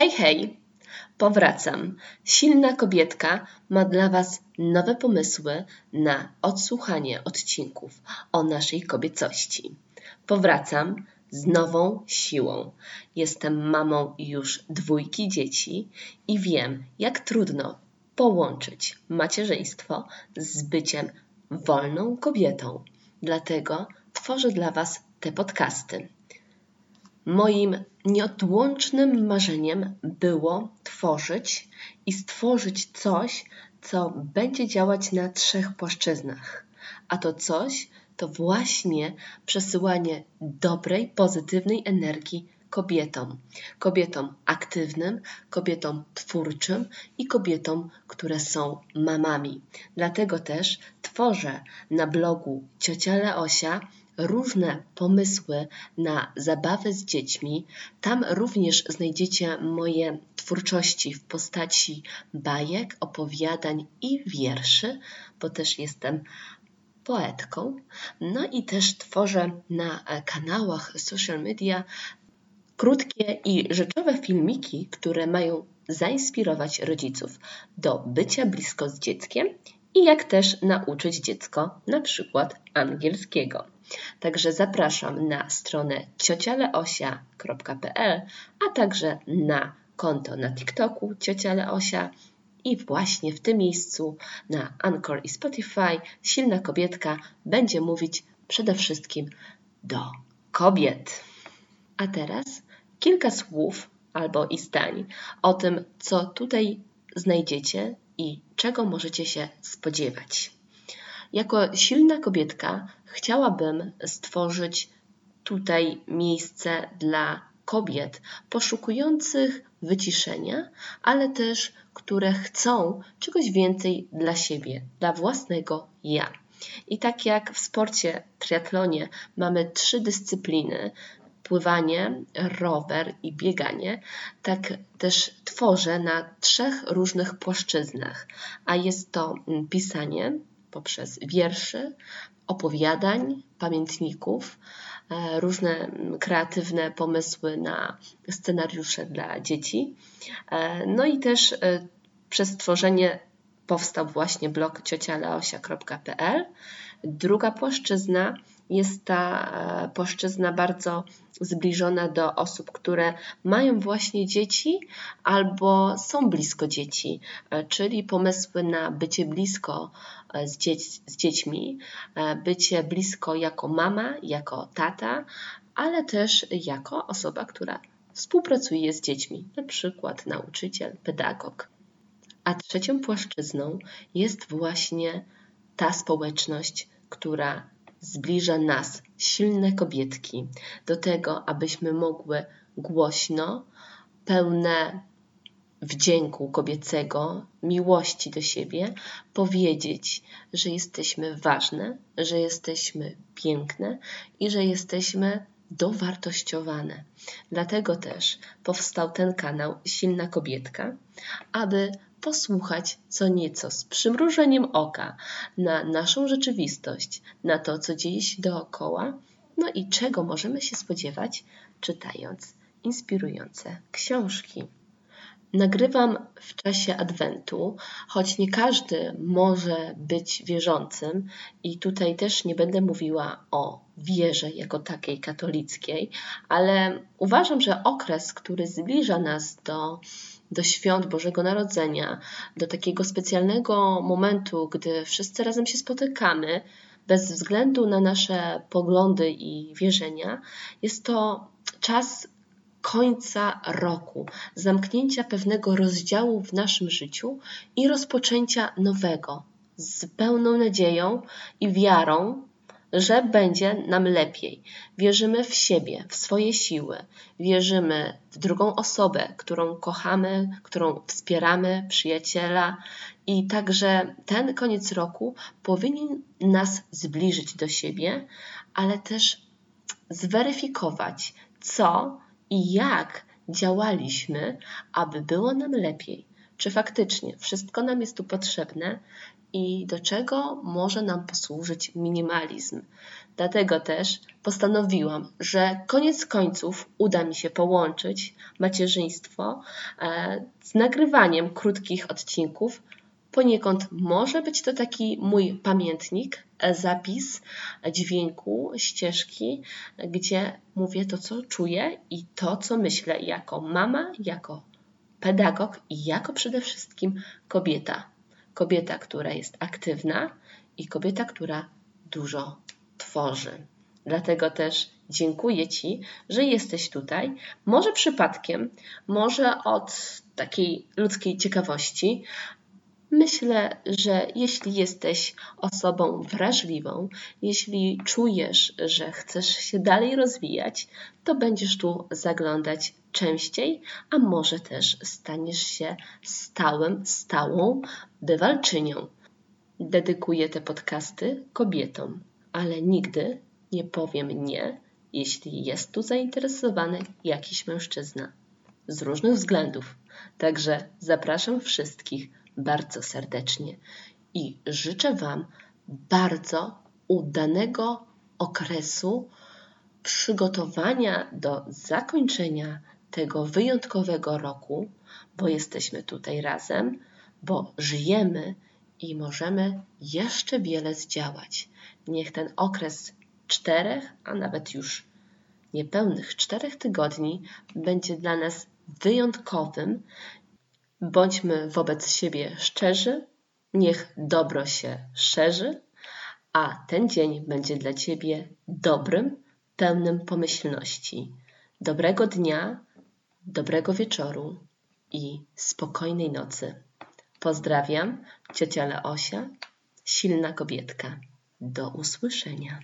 Hej, hej! Powracam. Silna kobietka ma dla Was nowe pomysły na odsłuchanie odcinków o naszej kobiecości. Powracam z nową siłą. Jestem mamą już dwójki dzieci i wiem, jak trudno połączyć macierzyństwo z byciem wolną kobietą. Dlatego tworzę dla Was te podcasty. Moim nieodłącznym marzeniem było tworzyć i stworzyć coś, co będzie działać na trzech płaszczyznach. A to coś to właśnie przesyłanie dobrej, pozytywnej energii kobietom. Kobietom aktywnym, kobietom twórczym i kobietom, które są mamami. Dlatego też tworzę na blogu Ciocia Leosia różne pomysły na zabawy z dziećmi. Tam również znajdziecie moje twórczości w postaci bajek, opowiadań i wierszy, bo też jestem poetką. No i też tworzę na kanałach social media krótkie i rzeczowe filmiki, które mają zainspirować rodziców do bycia blisko z dzieckiem i jak też nauczyć dziecko na przykład angielskiego. Także zapraszam na stronę ciocialeosia.pl, a także na konto na TikToku Ciocia Leosia i właśnie w tym miejscu na Anchor i Spotify silna kobietka będzie mówić przede wszystkim do kobiet. A teraz kilka słów albo i zdań o tym, co tutaj znajdziecie i czego możecie się spodziewać. Jako silna kobietka chciałabym stworzyć tutaj miejsce dla kobiet poszukujących wyciszenia, ale też które chcą czegoś więcej dla siebie, dla własnego ja. I tak jak w sporcie triatlonie mamy trzy dyscypliny, pływanie, rower i bieganie, tak też tworzę na trzech różnych płaszczyznach, a jest to mm, pisanie poprzez wierszy, opowiadań, pamiętników, e, różne kreatywne pomysły na scenariusze dla dzieci. E, no i też e, przez tworzenie powstał właśnie blog ciocialeosia.pl. Druga płaszczyzna jest ta e, płaszczyzna bardzo zbliżona do osób, które mają właśnie dzieci albo są blisko dzieci, e, czyli pomysły na bycie blisko e, z, z dziećmi, bycie blisko jako mama, jako tata, ale też jako osoba, która współpracuje z dziećmi, na przykład nauczyciel, pedagog. A trzecią płaszczyzną jest właśnie ta społeczność, która zbliża nas, silne kobietki, do tego, abyśmy mogły głośno, pełne wdzięku kobiecego, miłości do siebie, powiedzieć, że jesteśmy ważne, że jesteśmy piękne i że jesteśmy dowartościowane. Dlatego też powstał ten kanał Silna Kobietka, aby posłuchać co nieco z przymrużeniem oka na naszą rzeczywistość, na to, co dzieje się dookoła, no i czego możemy się spodziewać, czytając inspirujące książki. Nagrywam w czasie Adwentu, choć nie każdy może być wierzącym, i tutaj też nie będę mówiła o wierze jako takiej katolickiej, ale uważam, że okres, który zbliża nas do do świąt Bożego Narodzenia, do takiego specjalnego momentu, gdy wszyscy razem się spotykamy, bez względu na nasze poglądy i wierzenia, jest to czas końca roku, zamknięcia pewnego rozdziału w naszym życiu i rozpoczęcia nowego, z pełną nadzieją i wiarą że będzie nam lepiej. Wierzymy w siebie, w swoje siły, wierzymy w drugą osobę, którą kochamy, którą wspieramy, przyjaciela. I także ten koniec roku powinien nas zbliżyć do siebie, ale też zweryfikować, co i jak działaliśmy, aby było nam lepiej. Czy faktycznie wszystko nam jest tu potrzebne i do czego może nam posłużyć minimalizm. Dlatego też postanowiłam, że koniec końców uda mi się połączyć macierzyństwo e, z nagrywaniem krótkich odcinków. Poniekąd może być to taki mój pamiętnik, e, zapis dźwięku, ścieżki, gdzie mówię to, co czuję i to, co myślę jako mama, jako pedagog i jako przede wszystkim kobieta. Kobieta, która jest aktywna i kobieta, która dużo tworzy. Dlatego też dziękuję Ci, że jesteś tutaj. Może przypadkiem, może od takiej ludzkiej ciekawości. Myślę, że jeśli jesteś osobą wrażliwą, jeśli czujesz, że chcesz się dalej rozwijać, to będziesz tu zaglądać częściej, a może też staniesz się stałym, stałą bywalczynią. Dedykuję te podcasty kobietom, ale nigdy nie powiem nie, jeśli jest tu zainteresowany jakiś mężczyzna. Z różnych względów. Także zapraszam wszystkich bardzo serdecznie i życzę Wam bardzo udanego okresu przygotowania do zakończenia tego wyjątkowego roku, bo jesteśmy tutaj razem, bo żyjemy i możemy jeszcze wiele zdziałać. Niech ten okres czterech, a nawet już niepełnych czterech tygodni będzie dla nas wyjątkowym. Bądźmy wobec siebie szczerzy, niech dobro się szerzy, a ten dzień będzie dla Ciebie dobrym, pełnym pomyślności. Dobrego dnia, dobrego wieczoru i spokojnej nocy. Pozdrawiam, ciocia Leosia, silna kobietka. Do usłyszenia.